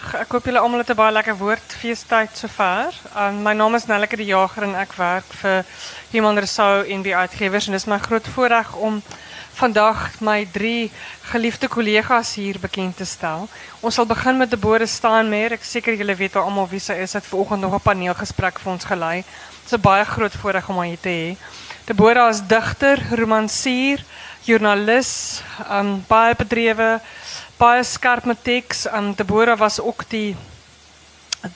Goedemiddag. Ik hoop jullie allemaal het 'n baie lekker woordfeestyd sover. Um, my naam is Nelleke de Jager en ek werk vir Human Resou en die uitgewers en dit is my groot voorreg om vandag my drie geliefde kollegas hier bekend te stel. Ons sal begin met Deborah Steinmeier. Ek seker julle weet al almal wie sy is. Het vanoggend nog 'n paneelgesprek vir ons gelei. Is 'n baie groot voorreg om haar hier te hê. Deborah is digter, romansier, joernalis, um, baie bedrewe baie skerp met teks. Um Deborah was ook die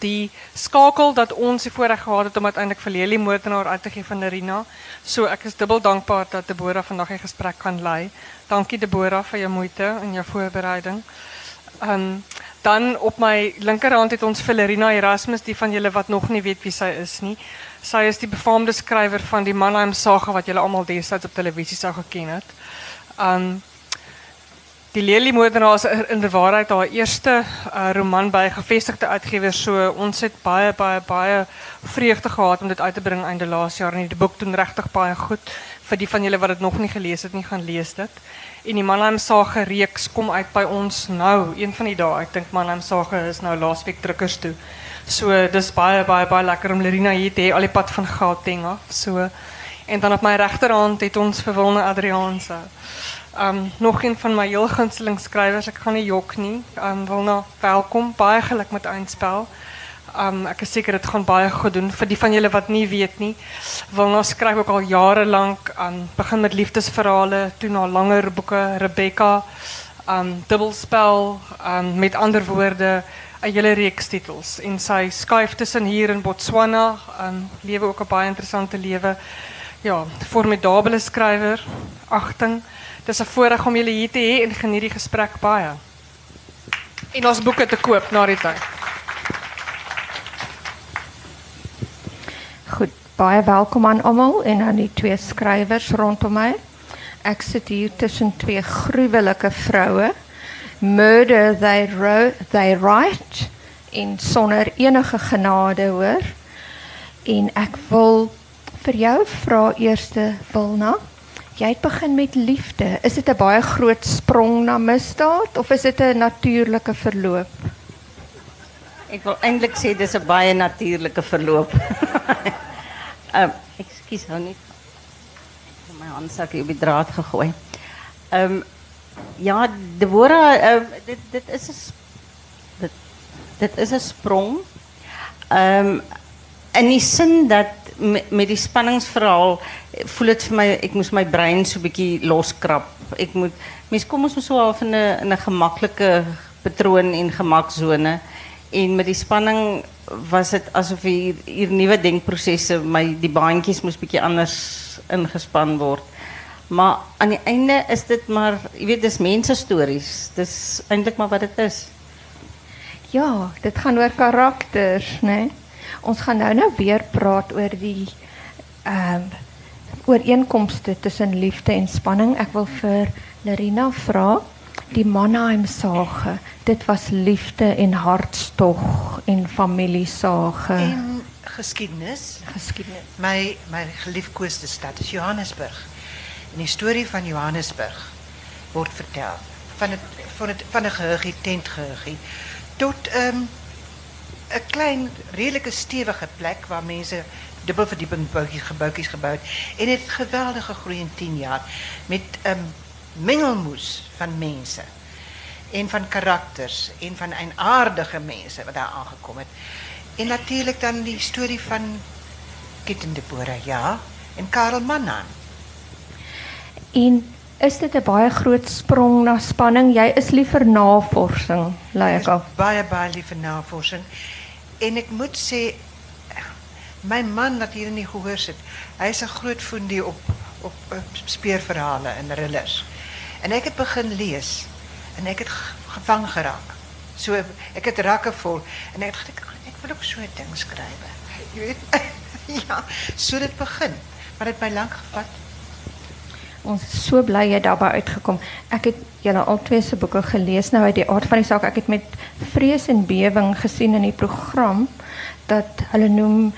die skakel dat ons die voorreg gehad het om uiteindelik vir Lelie moordenaar uit te gee van Nerina. So ek is dubbel dankbaar dat Deborah vandag 'n gesprek kan lei. Dankie Deborah vir jou moeite en jou voorbereiding. Um dan op my linkerhand het ons Valerina Erasmus, die van julle wat nog nie weet wie sy is nie. Sy is die befaamde skrywer van die Mannheim saga wat julle almal destyds op televisie sou geken het. Um die Lelie Moordenaar is in de waarheid haar eerste uh, roman by gevestigde uitgewers. So ons het baie baie baie vreugde gehad om dit uit te bring einde laas jaar en die boek doen regtig baie goed. Vir die van julle wat dit nog nie gelees het nie, gaan lees dit. En die Mannheim Sage reeks kom uit by ons nou, een van die dae. Ek dink Mannheim Sage is nou laasweek drukkers toe. So dis baie baie baie lekker om Lerina hier te hê al pad van Gauteng af. So en dan op my regterhand het ons vir Wilne Adriaanse. Um, nog een van mijn heel gunsteling schrijvers. Ik ga niet jok nie. Um, Wilna, welkom. Baie geluk met eindspel. Um, ek is seker dit gaan baie goed doen vir die van julle wat nie weet nie. Wilna skryf ook al jare lank aan um, begin met liefdesverhale, toe na langer boeke, Rebecca, um dubbelspel, met ander woorde 'n hele reeks titels en sy skuif tussen hier in Botswana, um lewe ook 'n baie interessante lewe. Ja, formidabele skrywer, agting. Dis 'n voorreg om julle hier te hê en geniet die gesprek baie. En ons boeke te koop na die tyd. Goed, baie welkom aan almal en aan die twee skrywers rondom my. Ek sit hier tussen twee gruwelike vroue. Murder they wrote, they write in sonder enige genade hoor. En ek wil vir jou vra eerste Wilna. Jy het begin met liefde. Is dit 'n baie groot sprong na misdaad of is dit 'n natuurlike verloop? Ek wil eintlik sê dis 'n baie natuurlike verloop. Ehm, um, ekskuus hou net. My handsakkie op die draad gegooi. Ehm ja, Deborah, um, dit dit is 'n dit is 'n sprong. Ehm in die dat met, met die spanningsverhaal voel dit vir my ek moes my brein so 'n bietjie loskrap. Ek moet mens kom ons so in 'n in 'n gemaklike patroon en gemaksone en met die spanning was dit asof hier hier nuwe denkprosesse my die baantjies moes bietjie anders ingespan word. Maar aan die einde is dit maar jy weet dis mense stories. Dis eintlik maar wat dit is. Ja, dit gaan oor karakters? Nee? Ons gaan nou nou weer praat oor die ehm um, ooreenkomste tussen liefde en spanning. Ek wil vir Larina vra die Mannheim sage. Dit was liefde en hartstog en familiesage. En geskiedenis. Geskiedenis. My my geliefkoeste stad is Johannesburg. En die storie van Johannesburg word vertel van het van het van 'n geheugie tot ehm um, 'n klein redelike stewige plek waar mense dubbelverdieping gebouwtjes gebouwd. En het geweldige groei in 10 jaar. Met een mengelmoes van mensen. En van karakters. En van een aardige mensen wat daar aangekomen En natuurlijk dan die story van Kitten de Boere, ja. En Karel Mannan. En is dit 'n baie groot sprong na spanning? Jy is liever navorsing, like of. Baie baie liever navorsing. En ik moet zeggen, mijn man dat hier niet gehoor zit, hij is een groot fundie op, op uh, speerverhalen en rillers. En ik heb begin lees en ik heb gevangen geraakt. So, ik heb raken vol. En ik dacht, ik, wil ook zo'n ding schrijven. Je weet, ja, zo dit begin. Maar het mij lang gevat. Ons is so bly jy daarby uitgekom. Ek het julle al twee se boeke gelees nou uit die aard van die saak. Ek het met vrees en bewering gesien in die program dat hulle noem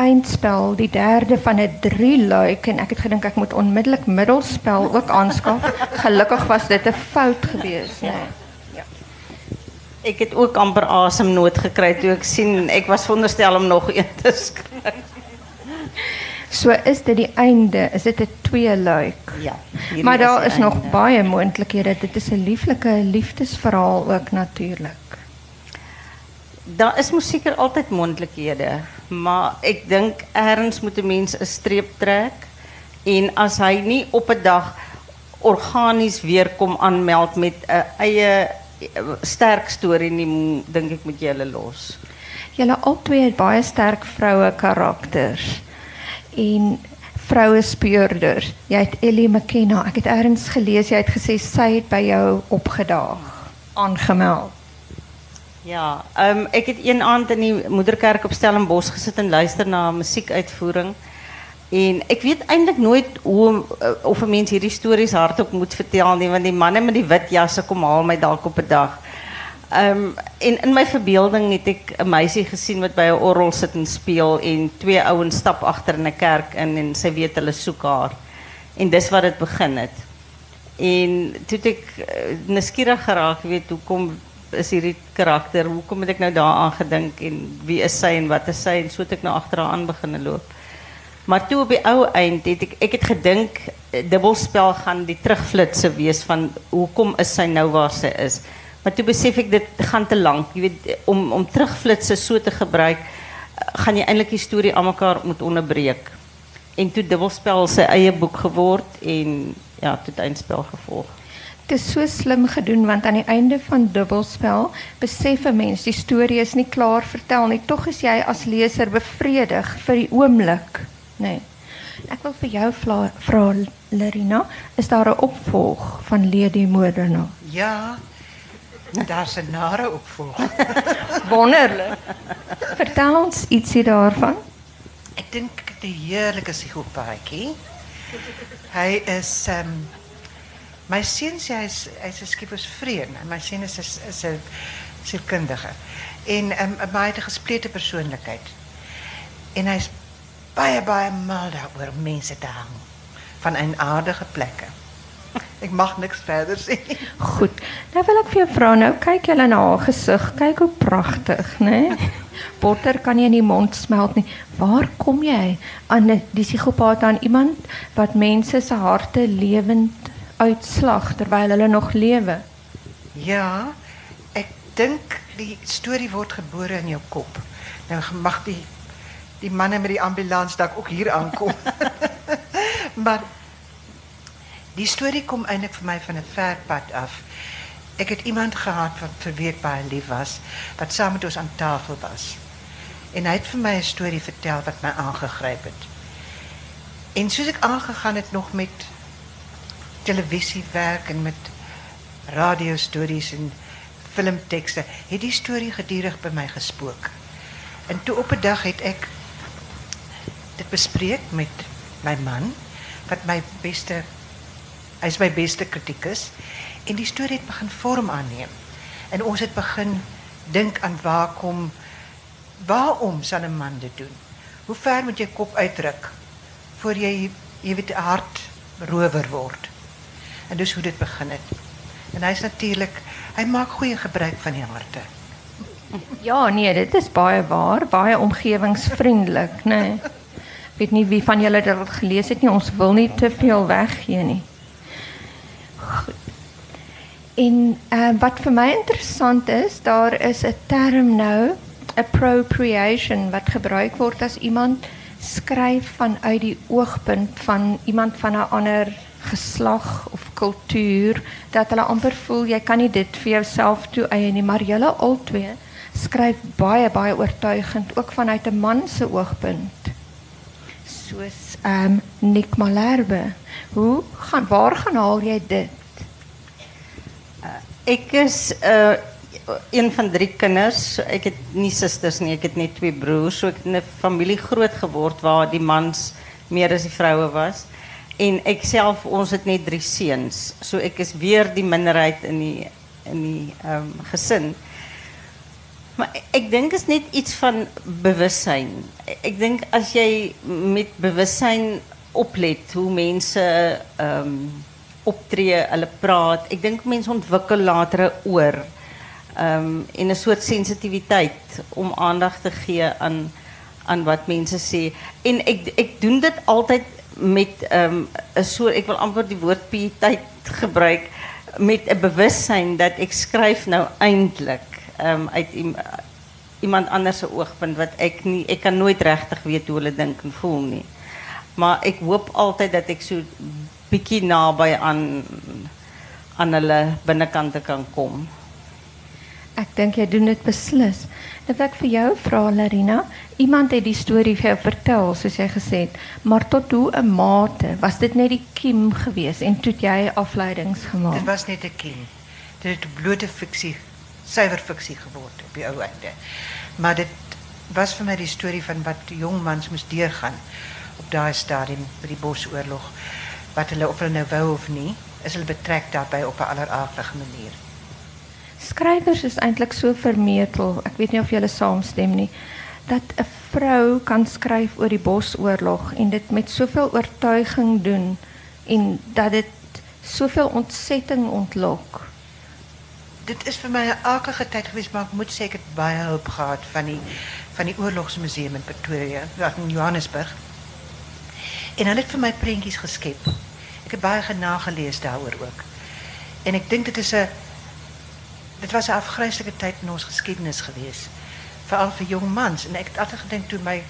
eindspel die derde van 'n drie luik en ek het gedink ek moet onmiddellik middelspel ook aanskaf. Gelukkig was dit 'n fout geweest. Nee. Ja. Ik heb ook amper asemnood gekry toe ek sien ek was veronderstel om nog een te skryf. So is dit die einde, is dit 'n tweeluik. Ja. Maar daar is nog einde. baie moontlikhede. Dit is 'n lieflike liefdesverhaal ook natuurlik. Daar is mos seker altyd moontlikhede, maar ek dink ergens moet 'n mens 'n streep trek en as hy nie op 'n dag organies weer kom aanmeld met 'n eie eh, sterk storie nie, dink ek moet jy hulle los. Julle albei het baie sterk vroue karakters en vroue speurders. Jy het Ellie McKenna. Ek het eers gelees jy het gesê sy het by jou opgedaag, aangemeld. Ja, ehm ek het een aand in die moederkerk op Stellenbosch gesit en luister na 'n musiekuitvoering. En ek weet eintlik nooit hoe eh, of 'n mens hierdie stories hardop moet vertel nie, want die manne met die wit jasse kom haal my dalk op 'n dag. Ehm en in my verbeelding het ek 'n meisie gesien wat by 'n orgel sit en speel en twee ouens stap agter in 'n kerk in en sy weet hulle soek haar. En dis wat dit begin het. En toe het ek uh, nuuskierig geraak, weet hoekom is hierdie karakter, hoekom het ek nou daaraan gedink en wie is sy en wat is sy en so het ek nou agter haar aan begin loop. Maar toe op die ou eind het ek ek het gedink eh, dubbelspel gaan die terugflitse wees van hoekom is sy nou waar sy is. Maar toe besef ek dit gaan te lank. Jy weet om om terugflitse so te gebruik eh, gaan jy eintlik die storie aan mekaar moet onderbreek. En toe dubbelspel sy eie boek geword en ja, toe het eindspel gevolg. Dit is so slim gedoen want aan die einde van dubbelspel besef 'n mens die storie is nie klaar vertel nie. Tog is jy as leser bevredig vir die oomblik, nê. Nee. Ek wil vir jou vla- vra Lerina, is daar 'n opvolg van Lady Moordenaar? Ja, daar's 'n nare opvolg. Wonderlik. Vertel ons ietsie daarvan. Ek dink die heerlike psigopaatjie. Hy is ehm um, my seun sê hy's hy's 'n skippersvreem en my seun is is is 'n sielkundige. En ehm um, maar hy het 'n gesplete persoonlikheid. En hy's baie baie mal daaroor om mense te hang van 'n aardige plekke. Ek mag niks verder nie. Goed. Nou wil ek vir jou vra nou, kyk julle na haar gesig. Kyk hoe pragtig, né? Nee? Botter kan jy in die mond smelt nie. Waar kom jy aan die psigopaat aan iemand wat mense se harte lewend uitslag terwyl hulle nog lewe? Ja, ek dink die storie word gebore in jou kop. Nou mag die die manne met die ambulans dalk ook hier aankom. maar die storie kom eintlik vir my van 'n ver pad af. Ek het iemand gehad wat ek baie lief was, wat saam met ons aan tafel was. En hy het vir my 'n storie vertel wat my aangegryp het. En soos ek aangegaan het nog met televisiewerk en met radiostories en filmtekste, het die storie gedurig by my gespook. En toe op 'n dag het ek dit bespreek met my man wat my beste hy's my beste kritikus en die storie het begin vorm aanneem. En ons het begin dink aan waar kom waarom sal 'n man dit doen? Hoe ver moet jy kop uitdruk voor jy jy weet hart rower word? En dis hoe dit begin. En hy's natuurlik hy maak goeie gebruik van die harte. Ja, nee, dit is baie waar, baie omgewingsvriendelik, né? Nee. Weet nie wie van julle dit al gelees het nie. Ons wil nie te veel weggee nie. En uh, wat vir my interessant is, daar is 'n term nou, appropriation wat gebruik word as iemand skryf vanuit die oogpunt van iemand van 'n ander geslag of kultuur dat hulle amper voel jy kan nie dit vir jouself toeëien nie, maar julle albei skryf baie baie oortuigend ook vanuit 'n man se oogpunt. Soos ehm um, Nick Malherbe. Hoe gaan waar gaan haal jy dit? Ek is uh een van drie kinders. So ek het nie susters nie, het net twee broers. So het in 'n familie groot geword waar die mans meer as die vroue was. En ek self ons het net drie seuns. So ek is weer die minderheid in die in die um. Maar ek dink is net iets van bewussyn. Ek dink as jy met bewussyn oplet hoe mense ehm optree, hulle praat. Ek dink mense ontwikkel later 'n oor. Um, en een soort sensitiviteit om aandacht te geven aan, aan wat mensen zeggen. En ik, ik doe dit altijd met een soort, ik wil amper die woord pietijd gebruiken, met een bewustzijn dat ik schrijf nou eindelijk um, uit iemand anders oogpunt wat ek nie ek kan nooit regtig weet hoe hulle dink en voel. Maar ek hoop altyd dat ek so bietjie naby aan aan hulle binnekante kan kom. Ek dink jy doen dit beslis. Dit ek vir jou vra Larina, iemand het die storie vir jou vertel soos jy gesê het, maar tot hoe 'n mate was dit net die kiem geweest en toe jy afleidings gemaak? Dit was net 'n kiem. Dit het blote fiksie suiwer fiksie geword op die ou einde. Maar dit was vir my die storie van wat jongmans moes deurgaan op daai stadium by die Bosoorlog. Wat hulle of hulle nou wou of nie, is hulle betrek daarbey op 'n alleraardige manier. Skrywers is eintlik so vermetel. Ek weet nie of julle saamstem nie dat 'n vrou kan skryf oor die Bosoorlog en dit met soveel oortuiging doen en dat dit soveel ontsetting ontlok dit is vir my 'n aardige tyd gewees, maar ek moet seker baie hulp gehad van die van die oorlogsmuseum in Pretoria, in Johannesburg. En hulle het vir my prentjies geskep. Ek het baie genagelees daaroor ook. En ek dink dit is 'n dit was 'n afgryslike tyd in ons geskiedenis gewees. Veral vir jong mans en ek het altyd gedink toe my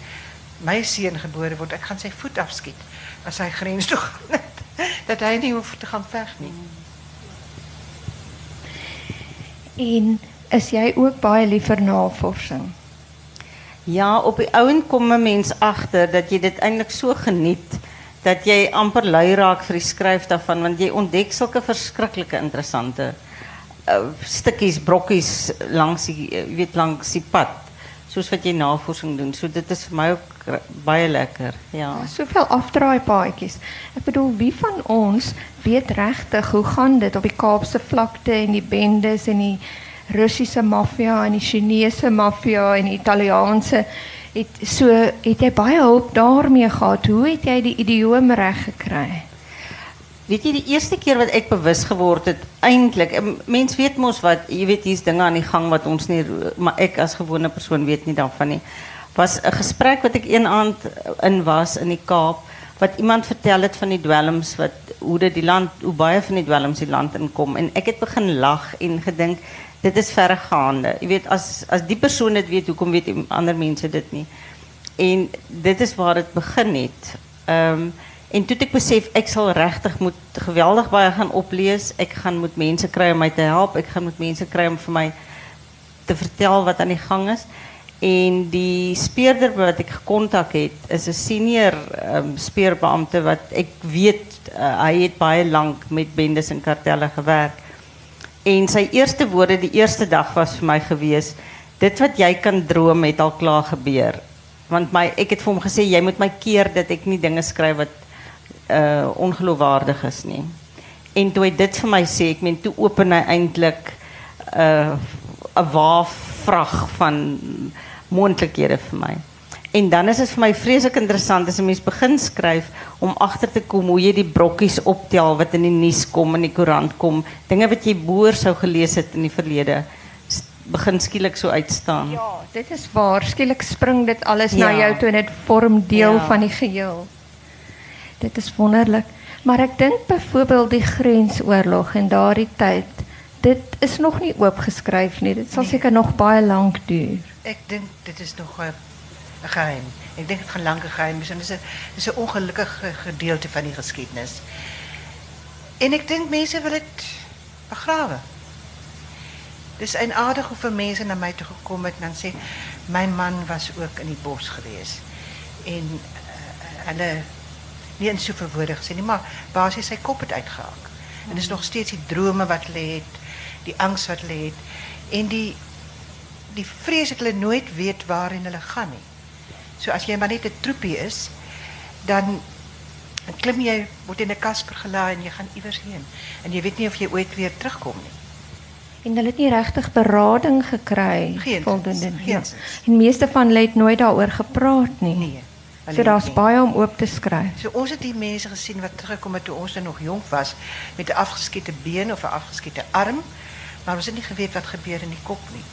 my seun gebore word, ek gaan sy voet afskiet as hy grens toe gaan. dat hy nie hoef te gaan veg nie. En is jy ook baie lief vir navorsing? Ja, op die ouen kom 'n mens agter dat jy dit eintlik so geniet dat jy amper lui raak vir die skryf daarvan want jy ontdek sulke verskriklike interessante uh, stukkies brokkies langs die uh, weet langs die pad soos wat jy navorsing doen. So dit is vir my ook baie lekker. Ja. soveel afdraaipaadjies. Ek bedoel wie van ons weet regtig hoe gaan dit op die Kaapse vlakte en die bendes en die Russiese maffia en die Chinese maffia en die Italiaanse het so het jy baie hulp daarmee gehad. Hoe het jy die idiome reg gekry? Weet jy die eerste keer wat ek bewus geword het eintlik mens weet mos wat jy weet hier's dinge aan die gang wat ons nie maar ek as gewone persoon weet nie daarvan nie. Was 'n gesprek wat ek een aand in was in die Kaap wat iemand vertel het van die dwelms wat hoe dit die land hoe baie van die dwelms die land inkom en ek het begin lag en gedink dit is verregaande. Jy weet as as die persoon dit weet hoekom weet ander mense dit nie. En dit is waar dit begin het. Ehm um, En toen ik besef, ik zal rechtig moet geweldig bij gaan oplezen. Ik ga moet mensen krijgen om mij te helpen. Ik ga moet mensen krijgen om voor mij te vertellen wat aan de gang is. En die speerder wat ik gecontact heb, is een senior um, speerbeambte wat ik weet, uh, hij heeft baie lang met bendes en kartellen gewerkt. En zijn eerste woorden, die eerste dag was voor mij geweest, dit wat jij kan dromen, het al klaar gebeur. Want my, ik heb voor hem gezegd, jij moet mij keer dat ik niet dingen schrijf wat uh ongeloofwaardig is nie. En toe hy dit vir my sê, ek meen toe open hy eintlik uh, 'n waafvrag van moontlikhede vir my. En dan is dit vir my vreeslik interessant as 'n mens begin skryf om agter te kom hoe jy die brokkies optel wat in die nuus kom en die koerant kom, dinge wat jy boer sou gelees het in die verlede begin skielik so uitstaan. Ja, dit is waar. Skielik spring dit alles ja. na jou toe en dit vorm deel ja. van die geheel. Dit is wonderlik. Maar ek dink byvoorbeeld die grensoorlog en daardie tyd, dit is nog nie oopgeskryf nie. Dit sal nee. seker nog baie lank duur. Ek dink dit is nog 'n geheim. Ek dink dit gaan lank geheim wees en dit is 'n dis 'n ongelukkige gedeelte van die geskiedenis. En ek dink mense wil dit begrawe. Dis 'n aardige hoeveel mense na my toe gekom het en dan sê my man was ook in die bos gewees. En uh, hulle nie in soveel woorde maar basies sy kop het uitgehaak. En dis nog steeds die drome wat het, die angs wat het en die die vrees dat nooit weet waarheen hulle gaan nie. So as jy maar net 'n troepie is, dan klim jy word in 'n kasper gelaai en jy gaan iewers heen en jy weet nie of jy ooit weer terugkom nie. En hulle het nie regtig berading gekry geen, voldoende nie. Ja. En meeste van hulle het nooit daaroor gepraat nie. Nee. So daar's baie om oop te skryf. So ons het die mense gesien wat teruggekom het toe ons nog jonk was met 'n afgeskiete been of 'n afgeskiete arm Maar ons het nie geweet wat gebeur in die kop nie.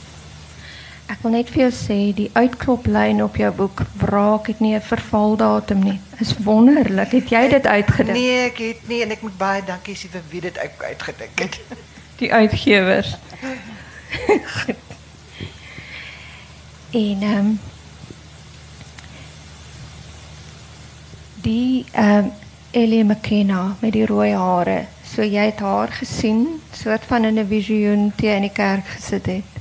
Ek wil net vir jou sê die uitkloplyn op jou boek Wraak het nie 'n vervaldatum nie. Is wonderlik. Het jy dit uitgedink? Nee, ek het nie en ek moet baie dankie sê vir wie dit uit, uitgedink het. Die uitgewers. Goed. en ehm um, die ehm um, Ellie McKenna met die rooi hare. So jy het haar gesien, soort van in 'n visioen toe in die kerk gesit het.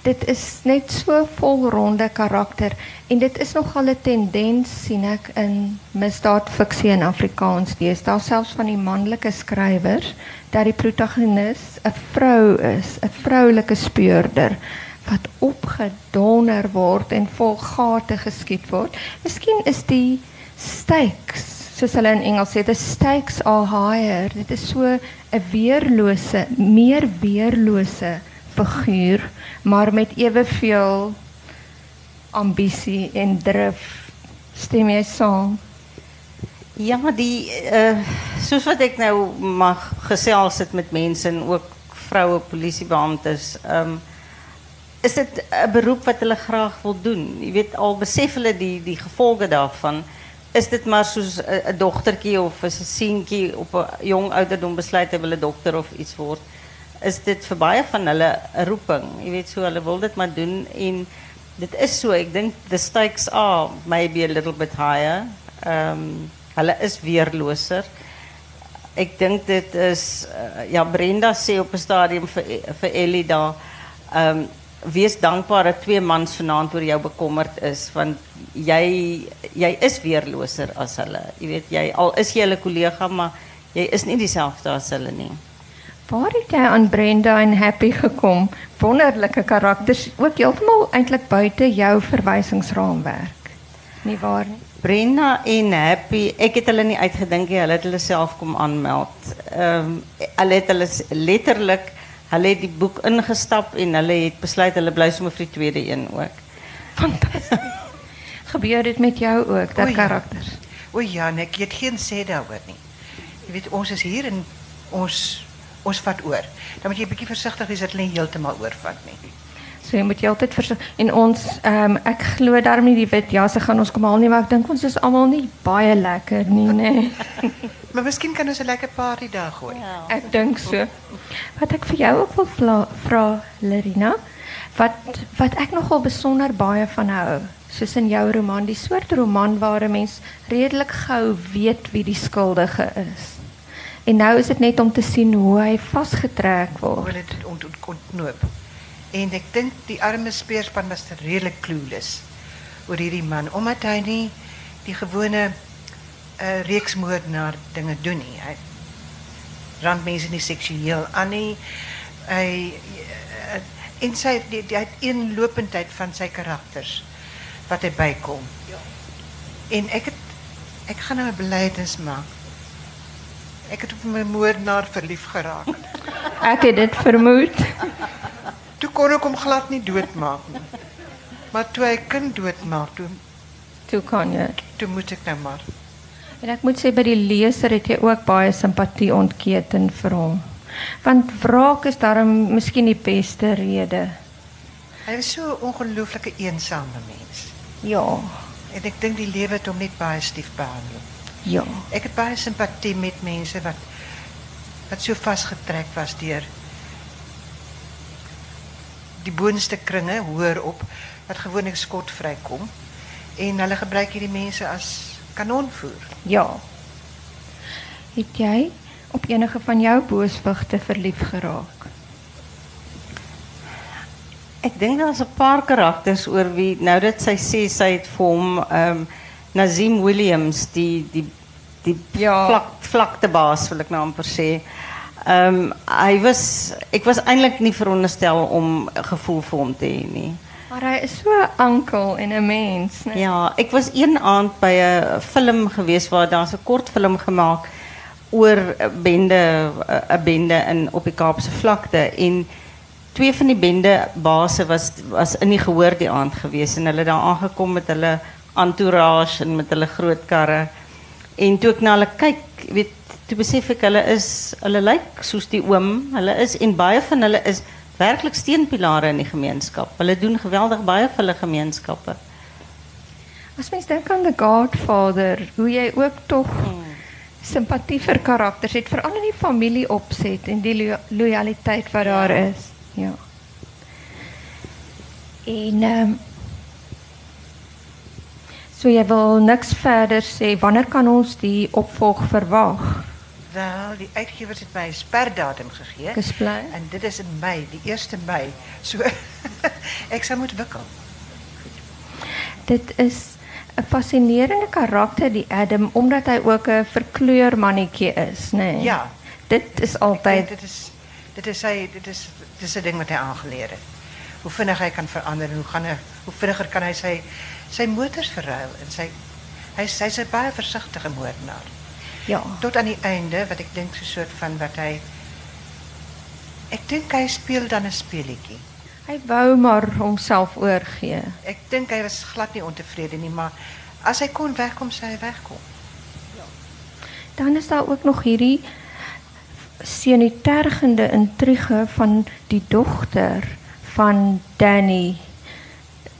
Dit is net so volronde karakter en dit is nogal 'n tendens sien ek in misdaadfiksie in Afrikaans. Dis daar selfs van die manlike skrywers dat die protagonis 'n vrou is, 'n vroulike speurder wat opgedonder word en vol gate geskiet word. Miskien is die stakes, soos hulle in Engels sê, the stakes are higher. Dit is so 'n weerlose, meer weerlose maar met eweveel ambisie en drif. Stem jy saam? Ja, die uh soos wat ek nou mag gesels het met mense en ook vroue polisiebeamptes, ehm is dit 'n beroep wat hulle graag wil doen. Jy weet al besef die die gevolge daarvan. Is dit maar soos 'n dogtertjie of 'n seentjie op 'n jong ouderdom besluit hy wil 'n dokter of iets word? Is dit vir baie van hulle 'n roeping? Jy weet so hulle wil dit maar doen en dit is so. Ek dink the stakes are maybe a little bit higher. Ehm hulle is weerloser. Ek dink dit is uh, ja Brenda sê op 'n stadium vir vir Ellie daar ehm wees dankbaar dat twee mans vanaand oor jou bekommerd is want jy jy is weerloser as hulle. Jy weet jy al is jy 'n kollega maar jy is nie dieselfde as hulle nie. Waar het jy aan Brenda en Happy gekom? Wonderlike karakters, ook heeltemal eintlik buite jou verwysingsraamwerk. Nie waar nie? Brenda en Happy, ek het hulle nie uitgedink nie, hulle het hulle self kom aanmeld. Ehm um, hulle het hulle letterlik hulle het die boek ingestap en hulle het besluit hulle bly sommer vir die tweede een ook. Fantasties. Gebeur dit met jou ook, dat O ja. karakters? O ja, nee, ek het geen sê daaroor nie. Jy weet ons is hier en ons ons vat oor. Dan moet jy 'n bietjie versigtig wees dat hulle nie heeltemal oorvat nie. So jy moet jy altyd versigtig. En ons ehm ek glo daarom nie die wit jasse gaan ons kom haal nie, maar ek dink ons is almal nie baie lekker nie, nê. Maar miskien kan ons 'n lekker party daar gooi. Ek dink so. Wat ek vir jou ook wil vra, Lerina, wat wat ek nogal besonder baie van hou, soos in jou roman, die soort roman waar 'n mens redelik gou weet wie die skuldige is. En nou is dit net om te sien hoe hy vasgetrek Hoe word. hulle dit ont, ont, ontknoop. En ek dink die arme speerspan was redelik clueless oor hierdie man omdat hy nie die gewone uh, reeksmoordenaar dinge doen nie. Hy rand mense nie seksueel aan nie. Hy uh, en sy die, die uiteenlopendheid van sy karakters wat hy bykom. En ek het ek gaan nou 'n belydenis maak. Ek het op my moordenaar verlief geraak. Ek het dit vermoed. Toe kon ek hom glad nie doodmaak nie. Maar toe hy kind doodmaak, toe Toe kan jy. toe moet ek nou maar. En ek moet sê by die leser het jy ook baie simpatie ontketen vir hom. Want wraak is daarom miskien die beste rede. Hy was so 'n ongelooflike eensame mens. Ja. En ek dink die lewe het hom net baie stief behandel. Ja. Ek het baie simpatie met mense wat wat so vasgetrek was deur die boonste kringe hoër op wat gewoonlik skotvry kom en hulle gebruik hierdie mense as kanonvoer. Ja. Het jy op enige van jou booswigte verlief geraak? Ek dink daar's 'n paar karakters oor wie nou dat sy sê sy het vir hom ehm Nazim Williams die die die Ja. vlak vlaktebaas wil ek nou amper sê. Ehm hy was ek was eintlik nie veronderstel om gevoel vir hom te nie. Maar hy is so 'n ankel en 'n mens? Ja, ek was een aand by 'n film gewees waar daar's 'n kort film gemaak oor bende 'n bende in op die Kaapse vlakte en twee van die bende base was was in die gehoor die aand gewees en hulle daar aangekom met hulle entourage en met hulle groot karre. En toe ek na hulle kyk, weet toe besef ek hulle is hulle lyk soos die oom. Hulle is en baie van hulle is werklik steunpilare in die gemeenskap. Hulle doen geweldig baie vir hulle gemeenskappe. As mens dink aan The Godfather, hoe jy ook tog simpatie vir karakters het, veral in die familie opset en die lo lojaliteit wat daar is. Ja. En ehm so jy wil niks verder sê wanneer kan ons die opvolg verwag? Wel, die uitgewers het my 'n sperdatum bly. En dit is in Mei, die 1ste Mei. So ek sal moet wikkel. Dit is 'n fascinerende karakter die Adam omdat hy ook 'n verkleur mannetjie is? Nee. Ja. Dit is altyd dit is dit is hy dit is dit is 'n ding wat hy aangeleer het. Hoe vinnig hy kan verander en hoe gaan hy hoe vinniger kan hy sy sy motors verruil en sy hy's hy's 'n baie versigtige moordenaar. ja. Tot aan die einde wat ek dink so 'n soort van wat hy ek dink hy speel dan 'n speletjie. Hy wou maar homself oorgee. Ek dink hy was glad nie ontevrede nie, maar as hy kon wegkom, sou hy wegkom. Dan is daar ook nog hierdie senitergende intrige van die dogter van Danny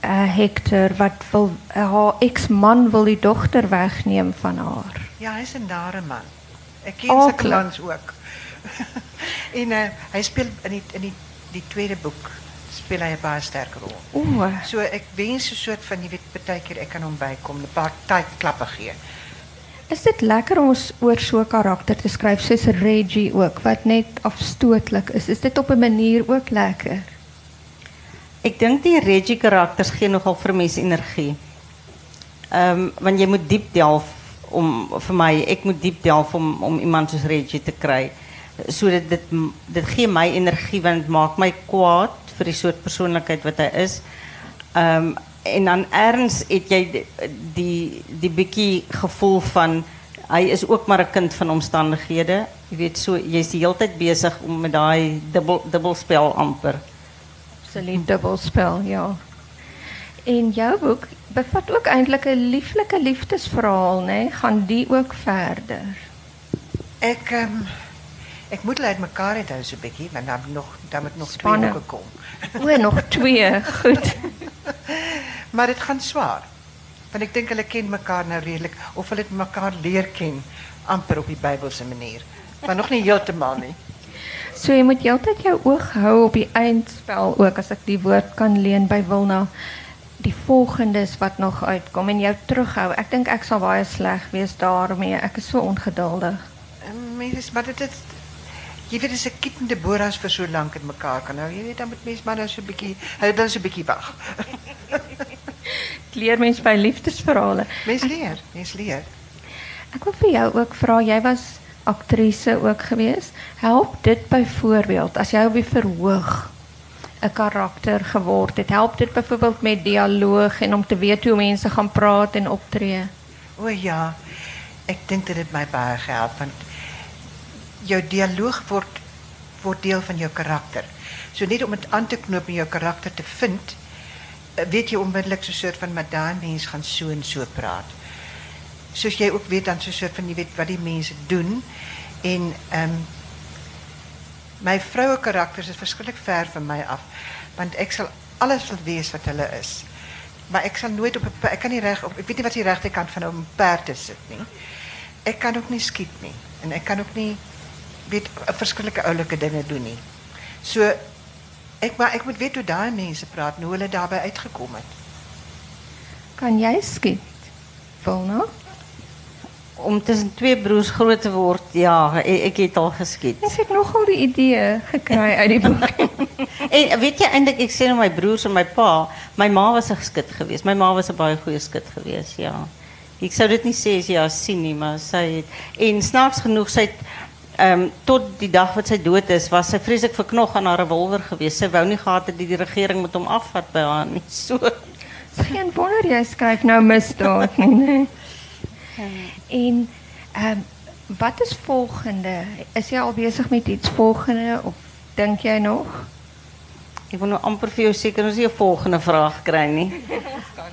uh, Hector wat wil uh, haar ex-man wil die dogter wegneem van haar. Ja, hy's 'n nare man. Ek ken mans ook. en uh, hy speel in die in die die tweede boek speel hy 'n baie sterk rol. O, So ek wens 'n soort van jy weet baie keer ek kan hom bykom, 'n paar tyd klappe gee. is dit lekker om ons oor so 'n karakter te skryf soos Reggie ook wat net afstootlik is. Is dit op 'n manier ook lekker? Ek dink die Reggie karakters gee nogal mense energie. Um, want jy moet diep delf om vir my, ek moet diep delf om om iemand soos Reggie te kry. Sodat dit dit gee my energie want dit maak my kwaad vir die soort persoonlikheid wat hy is. Um, en dan erns het jy die die, die gevoel van hy is ook maar 'n kind van omstandighede. Jy weet so jy's die hele tyd besig om met daai dubbel dubbelspel amper. Absoluut dubbelspel, ja. En jou boek bevat ook eintlik 'n lieflike liefdesverhaal, né? Gaan die ook verder? Ek ehm ek moet hulle uitmekaar het hou so 'n bietjie, want dan moet nog dan moet nog Spanne. twee boeke kom. O, nog twee. Goed. Maar dit gaan swaar. Want ek dink hulle ken mekaar nou redelik of hulle het mekaar leer ken amper op die Bybelse manier. Maar nog nie heeltemal nie. So jy moet heeltyd jou oog hou op die eindspel ook as ek die woord kan leen by Wilna. Die volgendes wat nog uitkom en jou terughou. Ek dink ek sal baie sleg wees daarmee. Ek is so ongeduldig. En Mense, maar dit is jy weet as 'n kind en Deborahs vir so lank in mekaar kan hou, jy weet dan moet mens maar nou so 'n bietjie, hulle wil so 'n bietjie wag. Leer mens by liefdesverhale. Mens leer, mens leer. Ek wil vir jou ook vra, jy was aktrise ook gewees. Help dit byvoorbeeld as jy op verhoog 'n karakter geword het. Help dit byvoorbeeld met dialoog en om te weet hoe mense gaan praat en optree. O ja, ek dink dit het my baie gehelp want jou dialoog word word deel van jou karakter. So net om dit aan te knoop en jou karakter te vind, eh, weet jy onmiddellik so 'n soort van daai mens gaan so en so praat. Soos jy ook weet dan so 'n soort van jy weet wat die mense doen en ehm um, my vroue karakters is verskriklik ver van my af want ek sal alles wil wees wat hulle is. Maar ek sal nooit op 'n pa- ek kan nie reg op ek weet nie wat die regte kant van 'n perd te sit nie. Ek kan ook nie skiet nie en ek kan ook nie weet verskillike oulike dinge doen nie. So ek maar ek moet weet hoe daai mense praat en hoe hulle daarbey uitgekom het. Kan jy skiet? Wilna? Om tussen twee broers groot te word, ja, ek, ek het al geskiet. Ek het nogal die idee gekry uit die boek. En weet eintlik ek sê nou my broers en my pa, my ma was 'n skut geweest. My ma was 'n baie goeie skut geweest, ja. Ek sou dit nie sê as jy haar sien nie, maar sy het en snaaks genoeg sy het ehm tot die dag wat sy dood is, was sy vreeslik verknog aan haar revolver geweest. Sy wou nie gehad dat die regering met hom afvat by haar nie. So geen wonder jy skryf nou misdaad nee. En ehm wat is volgende? Is jy al besig met iets volgende of dink jy nog? Ek wil nou amper vir jou seker ons nie 'n volgende vraag kry nie.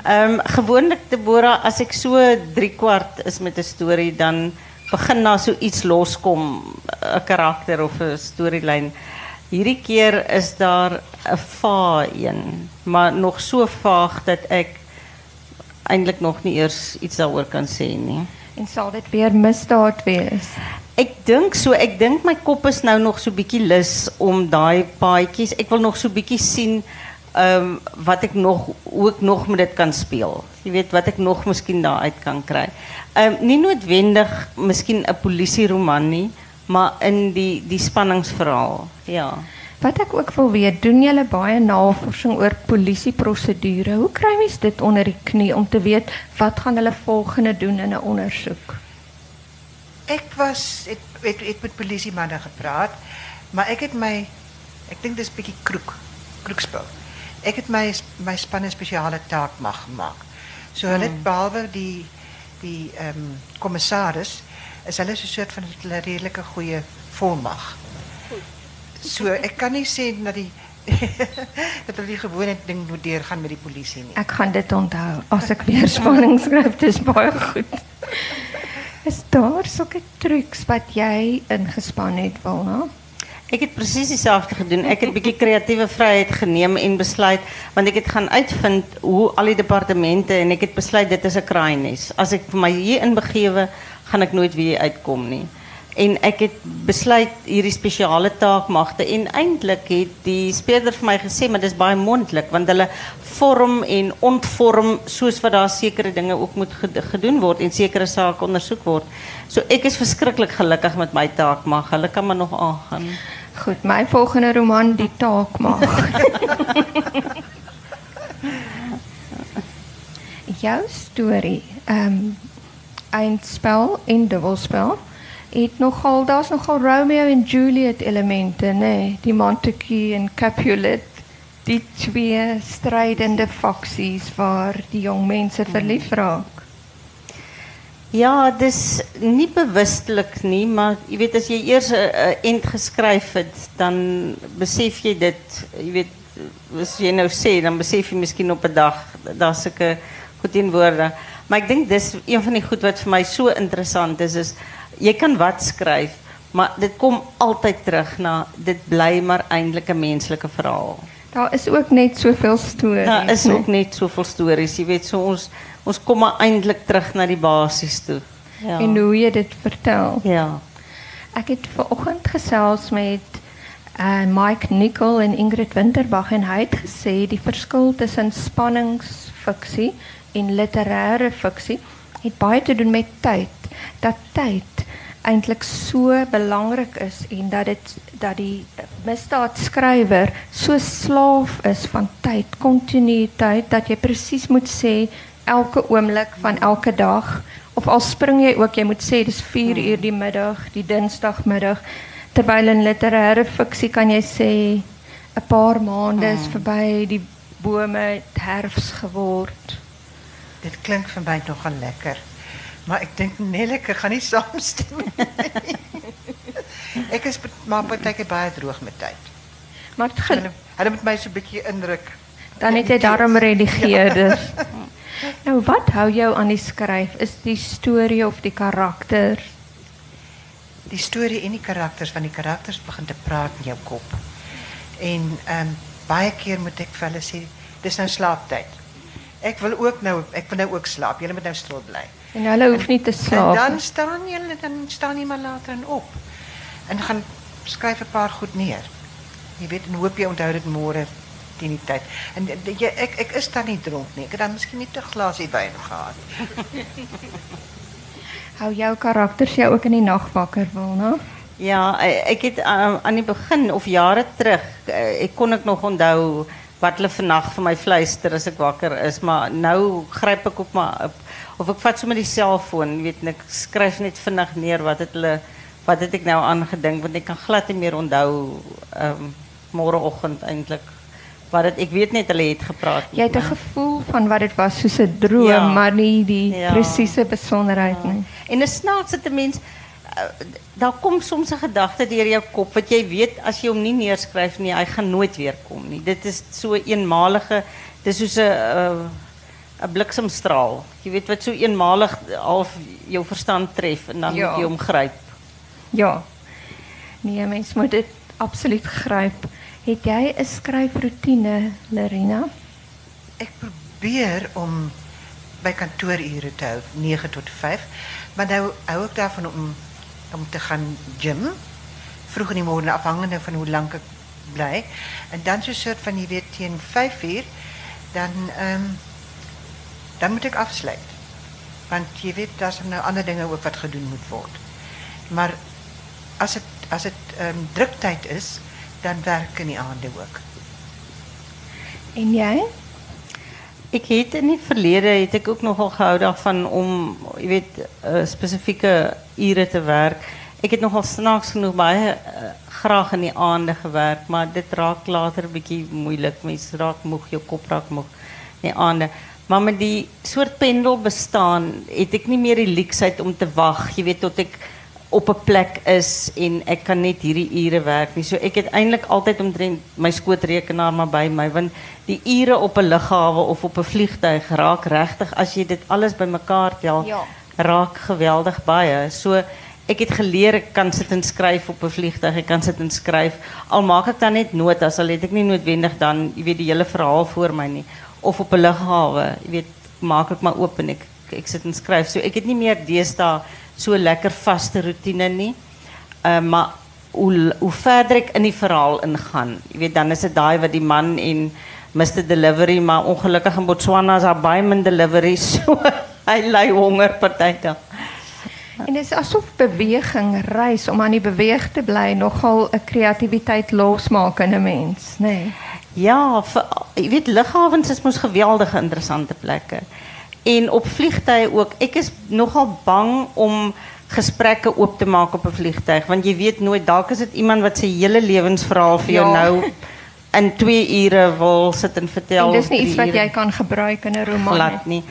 Ehm gewoonlik Deborah, as ek so 3 kwart is met 'n storie, dan begin na so iets loskom, 'n karakter of 'n storielyn. Hierdie keer is daar 'n va een, maar nog so vaag dat ek eintlik nog nie eers iets daaroor kan sê nie. En sal dit weer misdaad wees? Ek dink so, ek dink my kop is nou nog so bietjie lus om daai paadjies. Ek wil nog so bietjie sien ehm wat ek nog ook nog met dit kan speel. Jy weet wat ek nog miskien daaruit kan kry. Ehm um, nie noodwendig miskien 'n polisieroman nie, maar in die die spanningsverhaal. Ja. Wat ek ook wil weet, doen julle baie navorsing oor polisieprosedure? Hoe kry mens dit onder die knie om te weet wat gaan hulle volgende doen in 'n ondersoek? Ek was het het, het met polisiemanne gepraat, maar ek het my ek dink dis bietjie kroek, kroekspel. Ek het my my span 'n spesiale taak mag gemaak. So hulle het behalwe die die ehm um, kommissaris is hulle so 'n soort van 'n redelike goeie volmag. So ek kan nie sê dat die dat hulle die gewone ding moet deurgaan met die polisie nie. Ek gaan dit onthou as ek weer spanning skryf. Dit is baie goed. Is daar sulke trucs wat jy ingespan het, Wilna? Ek het presies dieselfde gedoen. Ek het 'n bietjie kreatiewe vryheid geneem en besluit want ek het gaan uitvind hoe al die departemente en ek het besluit dit is 'n kraaines. As ek vir my hier inbegewe, gaan ek nooit weer uitkom nie. En ek het besluit hierdie spesiale taak magte en eintlik het die speurder vir my gesê maar dis baie mondelik want hulle vorm en ontvorm soos wat daar sekere dinge ook moet gedoen word en sekere sake ondersoek word. So ek is verskriklik gelukkig met my taak mag. Hulle kan maar nog aangaan. Goed, my volgende roman die taak mag. Jou storie, ehm um, eindspel en dubbelspel. Het nogal daar's nogal Romeo en Juliet elemente, nee, die Montague en Capulet, die twee strydende faksies waar die jong mense verlief raak. Ja, dis nie bewustelik nie, maar jy weet as jy eers 'n end geskryf het, dan besef jy dit, jy weet as jy nou sê, dan besef jy miskien op 'n dag daar's sulke goed in woorde. Maar ek dink dis een van die goed wat vir my so interessant is is jy kan wat skryf, maar dit kom altyd terug na dit bly maar eintlik 'n menslike verhaal. Daar is ook net soveel stories. Daar is ook net soveel stories, jy weet, so ons ons kom maar eintlik terug na die basis toe. Ja. En hoe jy dit vertel. Ja. Ek het vanoggend gesels met uh, Mike Nicol en Ingrid Winterbach en hy het gesê die verskil tussen spanningsfiksie en literêre fiksie het baie te doen met tyd. Dat tyd eintlik so belangrik is en dat dit dat die misdaadskrywer so slaaf is van tyd, kontinuïteit dat jy presies moet sê elke oomblik van elke dag of al spring jy ook jy moet sê dis 4 hmm. uur die middag, die dinsdagmiddag terwyl in literêre fiksie kan jy sê 'n paar maande is verby, die bome het herfs geword. Dit klink vir my nogal lekker. Maar ek dink Nelleke gaan nie saamstem nie. ek is maar partyke baie droog met tyd. Maar dit hulle, hulle moet my so 'n bietjie indruk. Dan het jy daarom redigeer dus. nou wat hou jou aan die skryf? Is die storie of die karakter? Die storie en die karakters van die karakters begin te praat in jou kop. En ehm um, baie keer moet ek vir hulle sê dis nou slaaptyd. Ek wil ook nou ek wil nou ook slaap. Julle moet nou stil bly. En hulle hoef nie te slaap. En dan staan julle dan staan jy maar later en op. En gaan skryf 'n paar goed neer. Jy weet en hoop jy onthou dit môre teen die tyd. En jy ek ek is dan nie dronk nie. Ek het dan miskien net 'n glasie wyn gehad. Hou jou karakters jou ook in die nag wakker wil, né? Ja, ek het um, aan die begin of jare terug, uh, ek kon ek nog onthou wat hulle vannacht vir my fluister as ek wakker is, maar nou gryp ek op maar of ek vat sommer die selfoon, weet, en ek skryf net vinnig neer wat het hulle wat het ek nou aangedink want ek kan glad nie meer onthou ehm um, môreoggend eintlik wat dit ek weet net hulle het gepraat. Jy het 'n gevoel van wat dit was soos 'n droom, ja. maar nie die ja. presiese besonderheid ja. nie. En 'n te mens uh, daar kom soms 'n gedagte deur jou kop wat jy weet as jy hom nie neerskryf nie, hy gaan nooit weer kom nie. Dit is so eenmalige, dis soos 'n 'n bliksemstraal. Jy weet wat so eenmalig half jou verstand tref en dan Ja. moet jy hom gryp. Ja. Nee, mens moet dit absoluut gryp. Het jy 'n skryfroetine, Lerina? Ik probeer om bij kantooruren te houden, 9 tot 5. Maar nou hou ik daarvan om, om te gaan gym. Vroeg in die morgen, afhankelijk van hoe lang ik blij. En dan zo'n soort van, je weet, tegen 5 uur, dan, ehm, dan moet ik afsluiten. Want je weet, daar zijn nou andere dingen ook wat gedaan moet worden. Maar als het, als het ehm, druktijd is, dan werk ik in die aanden ook. En jy? Ik het in die verlede het ek ook nogal gehou daarvan om jy weet uh, spesifieke ure te werk. Ek het nogal snaaks genoeg baie uh, graag in die aande gewerk, maar dit raak later 'n bietjie moeilik. Mens raak moeg, jou kop raak moeg in die aande. Maar met die soort pendel bestaan, het ek nie meer die leksheid om te wag, jy weet tot ek op 'n plek is en ek kan net hierdie ure werk nie. So ek het eintlik altyd omtrent my skootrekenaar maar by my want die ure op 'n lughawe of op 'n vliegtuig raak regtig as jy dit alles bymekaar tel, Ja. raak geweldig baie. So ek het geleer ek kan sit en skryf op 'n vliegtuig, ek kan sit en skryf. Al maak ek dan net notas, al het ek nie noodwendig dan, jy weet die hele verhaal voor my nie of op 'n lughawe, jy weet, maak ek maar oop en ek ek sit en skryf. So ek het nie meer deesdae so lekker vaste roetine nie. Uh, maar hoe hoe verder ek in die verhaal ingaan, jy weet dan is dit daai wat die man en Mr Delivery, maar ongelukkig in Botswana is daar baie min delivery, so hy ly honger. En dit is asof beweging, reis om aan die beweeg te bly nogal 'n kreatiwiteit losmaak in 'n mens? Nee. Ja, vir, jy weet lughawens is mos geweldige interessante plekke. En op vliegtye ook. Ek is nogal bang om gesprekke oop te maak op 'n vliegtyg want jy weet nooit dalk is dit iemand wat sy hele lewensverhaal vir jou Ja. nou in 2 ure wil sit en vertel. En dis of nie iets wat jy kan gebruik in 'n roman glad nie. nie.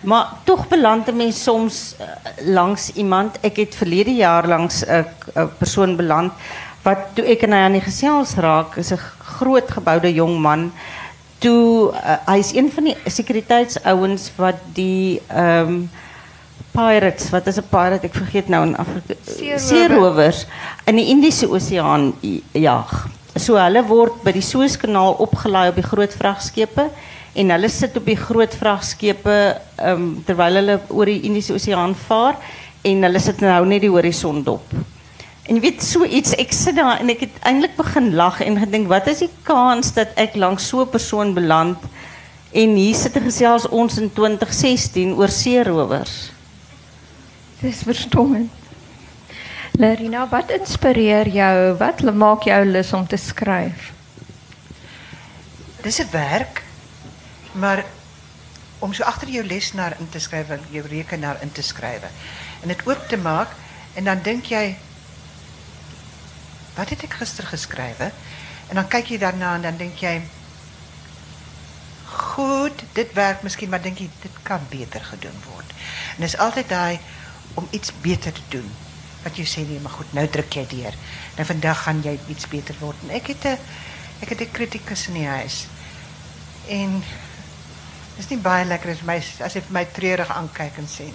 Maar tog beland 'n mens soms uh, langs iemand. Ek het verlede jaar langs 'n uh, persoon beland wat toe ek en hy aan die gesels raak, is 'n groot geboude jong man. Toe uh, hy is een van die sekuriteitsouens wat die ehm um, pirates, wat is 'n pirate? Ek vergeet nou in Afrika. Seerower. Seerowers in die Indiese Oseaan jag. So hulle word by die Suezkanaal opgelaai op die groot vragskepe en hulle sit op die groot vragskepe um, terwyl hulle oor die Indiese Oseaan vaar en hulle sit nou net die horison dop. En jy weet so iets, ek sit daar en ek het eintlik begin lag en gedink wat is die kans dat ek langs so 'n persoon beland en hier sit en gesels ons in 2016 oor seerowers. Dis verstommend. Lerina, wat inspireer jou? Wat maak jou lus om te skryf? Dis 'n werk, maar om so agter jou lesenaar in te skryf, jou rekenaar in te skryf en dit oop te maak en dan dink jy wat het ek gister geskryf? En dan kyk jy daarna en dan dink jy goed, dit werk miskien, maar dink jy dit kan beter gedoen word. En dis altyd daai om iets beter te doen. Wat jy sê nee, maar goed, nou druk jy deur. Nou vandag gaan jy iets beter word. En ek het 'n ek het 'n kritikus in die huis. En dis nie baie lekker as my as hy my treurig aankyk en sê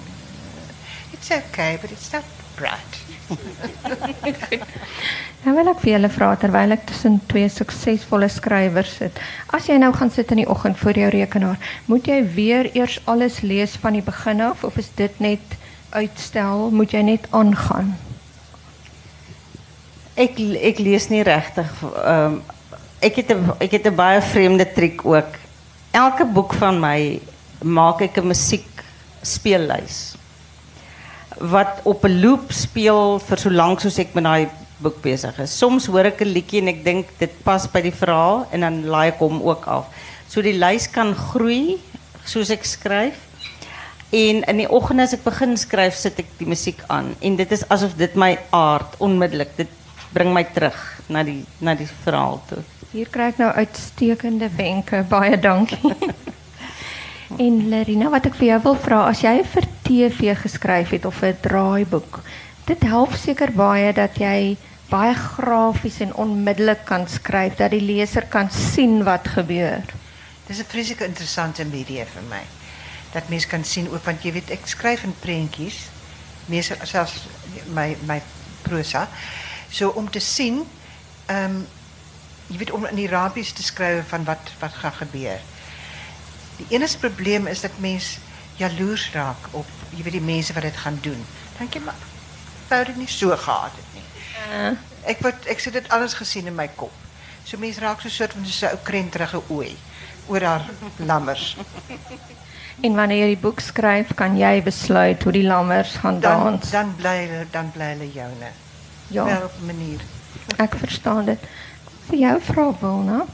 it's okay, but it's not bright. Nou wil ek vir julle vra terwyl ek tussen twee suksesvolle skrywers sit. As jy nou gaan sit in die oggend voor jou rekenaar, moet jy weer eers alles lees van die begin af of is dit net uitstel? Moet jy net aangaan? Ek ek lees nie regtig ehm ek het 'n ek het 'n baie vreemde triek ook. Elke boek van my maak ek 'n musiek speellys wat op 'n loop speel vir so lank soos ek met daai boek besig is. Soms hoor ek 'n liedjie en ek dink dit pas by die verhaal en dan laai ek hom ook af. So die lys kan groei soos ek skryf. En in die oggend as ek begin skryf, sit ek die musiek aan en dit is asof dit my aard onmiddellik dit bring my terug na die na die verhaal toe. Hier kry ek nou uitstekende wenke. Baie dankie. en Lerina, wat ek vir jou wil vra, as jy vir TV geskryf het of 'n draaiboek, dit help seker baie dat jy baie grafies en onmiddellik kan skryf dat die leser kan sien wat gebeur. Dis 'n vreeslike interessante media vir my. dat mens kan zien ook want jy weet ek skryf in prentjies, meestal selfs my my. So om te zien ehm weet om in raampies te skryf van wat wat gaan gebeur. Die enigste probleem is dat mens jaloers raak op jy weet die mense wat dit gaan doen. Dink jy maar wou dit nie so gehad het nie. Uh, Ek word ek sit dit alles gesien in my kop. So mens raak so soort van so 'n ou krenterige ooi oor haar lammers. en wanneer jy die boek skryf, kan jy besluit hoe die lammers gaan Dan dans. dan bly hulle dan bly hulle joune. Ja. Wel op 'n manier. Ek verstaan dit. Vir jou vra Wilna.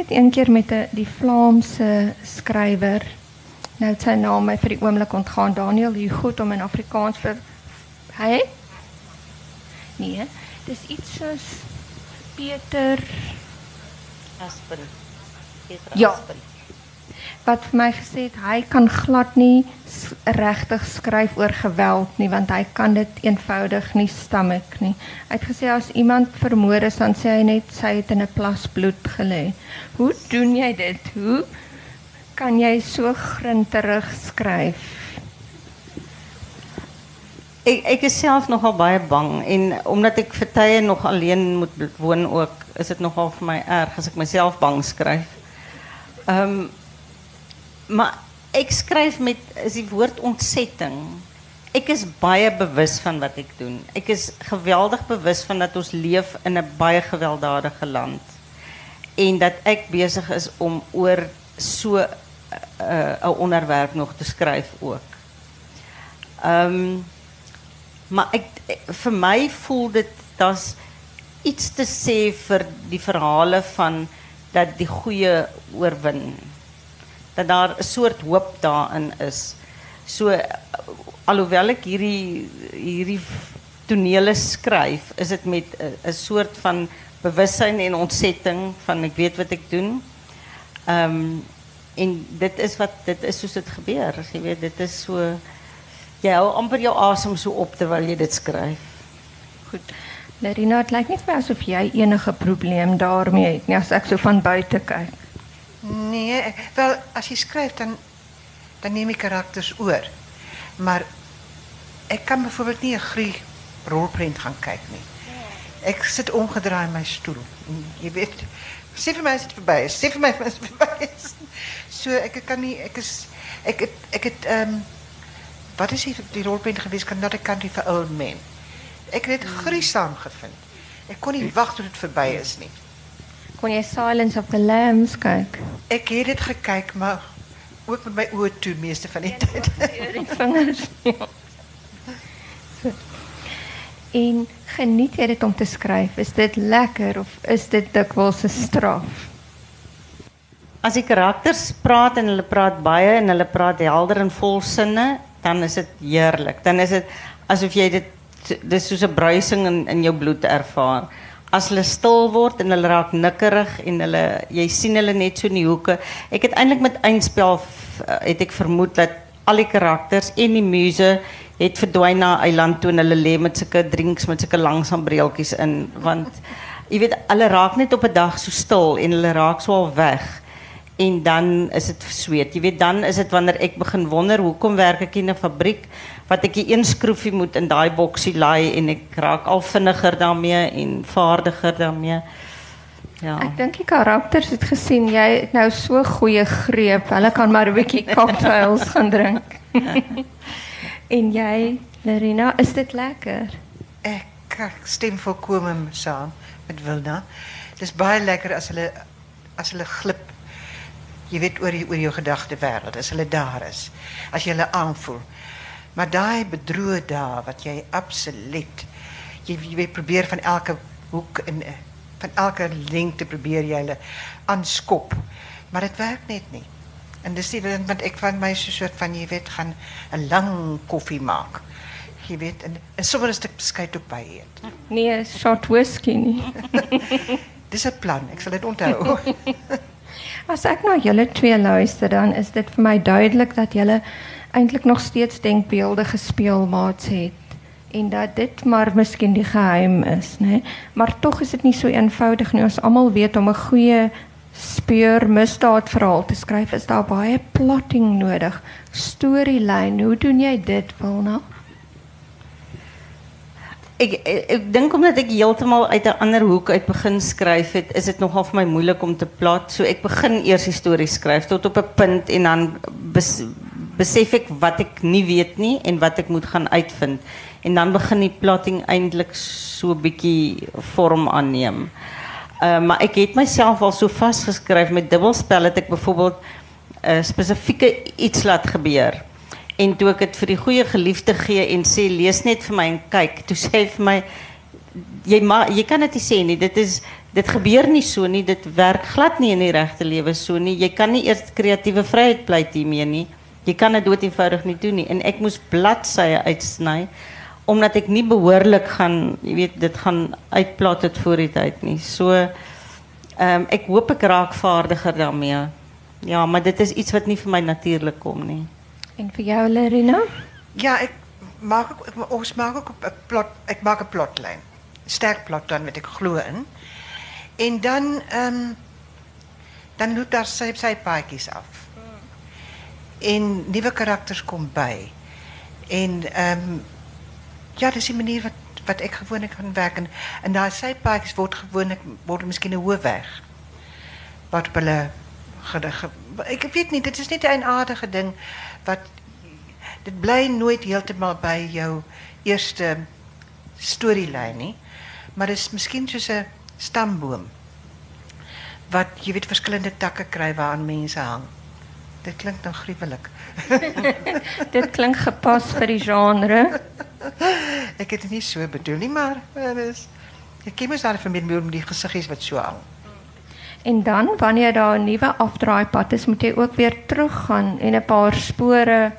Het een keer met 'n die Vlaamse skrywer nou het sy naam my vir die oomblik ontgaan Daniel Hugo om in Afrikaans vir hy Nee, dis iets soos Peter Aspen. Peter Ja. Wat vir my gesê het hy kan glad nie regtig skryf oor geweld nie want hy kan dit eenvoudig nie stomach nie. Hy het gesê as iemand vermoor is dan sê hy net sy het in 'n plas bloed gelê. Hoe doen jy dit? Hoe kan jy so grinterig skryf? Ek ek is self nogal baie bang en omdat ek vir tye nog alleen moet woon ook, is dit nogal vir my erg as ek myself bang skryf. Ehm maar ek skryf met die woord ontsetting. Ek is baie bewus van wat ek doen. Ek is geweldig bewus van dat ons leef in 'n baie gewelddadige land en dat ek besig is om oor so 'n uh, 'n onderwerp nog te skryf ook. Ehm maar ek vir my voel daar's iets te sê vir die verhale van dat die goeie oorwin. Dat daar 'n soort hoop daarin is. So alhoewel ek hierdie hierdie tonele skryf, is dit met 'n 'n soort van bewussyn en ontsetting van ek weet wat ek doen. Ehm en dit is wat dit is soos dit gebeur. Jy weet dit is so jy hou amper jou asem so op terwyl jy dit skryf. Goed. Larina, dit lyk nie vir my asof jy enige probleem daarmee het nie as ek so van buite kyk. Nee, ek- wel as jy skryf dan dan neem jy karakters oor. Maar ek kan byvoorbeeld nie 'n grie rolprent gaan kyk nie. Ek sit omgedraai in my stoel. Jy weet, sê vir my as dit verby is. Sê vir my as dit verby is. So ek kan nie ek is ek het ek het ehm wat is die, die rolprent geweest kan not a country for old men. Ek het dit gruisam gevind. Ek kon nie wag tot dit verby is nie. Kon jy Silence of the Lambs kyk? Ek het dit gekyk, maar ook met my oë toe meeste van die tyd. die vingers. So. En geniet jy dit om te skryf? Is dit lekker of is dit dikwels 'n straf? As die karakters praat en hulle praat baie en hulle praat helder en vol sinne, dan is dit heerlik. Dan is dit asof jy dit dis soos 'n bruising in in jou bloed ervaar. As hulle stil word en hulle raak nikkerig en hulle jy sien hulle net so in die hoeke. Ek het eintlik met eindspel f- het ek vermoed dat al die karakters en die muse het verdwyn na eiland toe en hulle met sulke drinks met sulke langsaam breeltjies in want jy weet hulle raak net op 'n dag so stil en hulle raak so weg en dan is dit sweet. Jy weet dan is dit wanneer ek begin wonder hoekom werk ek in 'n fabriek wat ek die een skroefie moet in daai boksie laai en ek raak al vinniger daarmee en vaardiger daarmee. Ja. Ek dink die karakters het gesien jy het nou so goeie greep. Hulle kan maar 'n bietjie cocktails gaan drink. en jy, Larina, is dit lekker? Ek ek stem volkome saam met Wilna. Dis baie lekker as hulle as hulle glip. Jy weet oor die, oor jou gedagte wêreld as hulle daar is. As jy hulle aanvoel. Maar daai bedroe daar wat jy absoluut jy, jy weet probeer van elke hoek en eh, van elke lengte probeer jy hulle aanskop. Maar dit werk net nie. En dis die want ek van my so 'n soort van jy weet gaan 'n lang koffie maak. Jy weet en, en sommer 'n stuk beskuit op by eet. Nee, shot whisky nie. Dis 'n plan. Ek sal dit onthou. As ek na julle twee luister, dan is dit vir my duidelik dat julle eintlik nog steeds denkbeeldige speelmaats het en dat dit maar miskien die geheim is, né? Maar tog is dit nie so eenvoudig nie. Ons almal weet om 'n goeie speur misdaadverhaal te skryf, is daar baie plotting nodig. Storielyn, hoe doen jy dit, Wilna? Ik, ik, ik denk omdat ik heeltemal uit een andere hoek uit begin skryf het, is het nogal voor mij moeilijk om te plot. So ik begin eerst die storie skryf tot op een punt en dan besef ik wat ik niet weet nie en wat ik moet gaan uitvind. En dan begin die plotting eindelijk so 'n bietjie vorm aanneem. Uh, maar ik het myself al so vasgeskryf met dubbelspel dat ek byvoorbeeld 'n uh, spesifieke iets laat gebeur. En toe ek dit vir die goeie geliefde gee en sê lees net vir my en kyk, toe sê hy vir my jy ma, jy kan dit nie sê nie. Dit is dit gebeur nie so nie. Dit werk glad nie in die regte lewe so nie. Jy kan nie eers kreatiewe vryheid pleit hiermee nie. Jy kan dit dood eenvoudig nie doen nie. En ek moes bladsye uitsny omdat ek nie behoorlik gaan, jy weet, dit gaan het voor die tyd nie. So ehm um, ek hoop ek raak vaardiger daarmee. Ja, maar dit is iets wat nie vir my natuurlik kom nie. En vir jou, Lerina? Ja, ik maak ook, ek, ons maak ook 'n plot, ek maak 'n plotlyn. Sterk plot dan met ek glo in. En dan ehm dan loop daar sy sy paadjies af. En nuwe karakters kom by. En ehm ja, dis die manier wat wat ek gewoonlik gaan werk en en daai sy paadjies word gewoonlik word miskien 'n hoofweg. Wat hulle ek weet nie, dit is net 'n aardige ding wat dit bly nooit heeltemal by jou eerste storielyn nie. Maar dit is miskien soos 'n stamboom wat jy weet verskillende takke kry waaraan mense hang. Dit klink nou gruwelik. Dit klink gepas vir die genre. Ek het dit nie so bedoel nie, maar is ek ken mos daar familie met die gesiggies wat so hang. En dan wanneer daar 'n nuwe afdraaipad is, moet jy ook weer teruggaan en 'n paar spore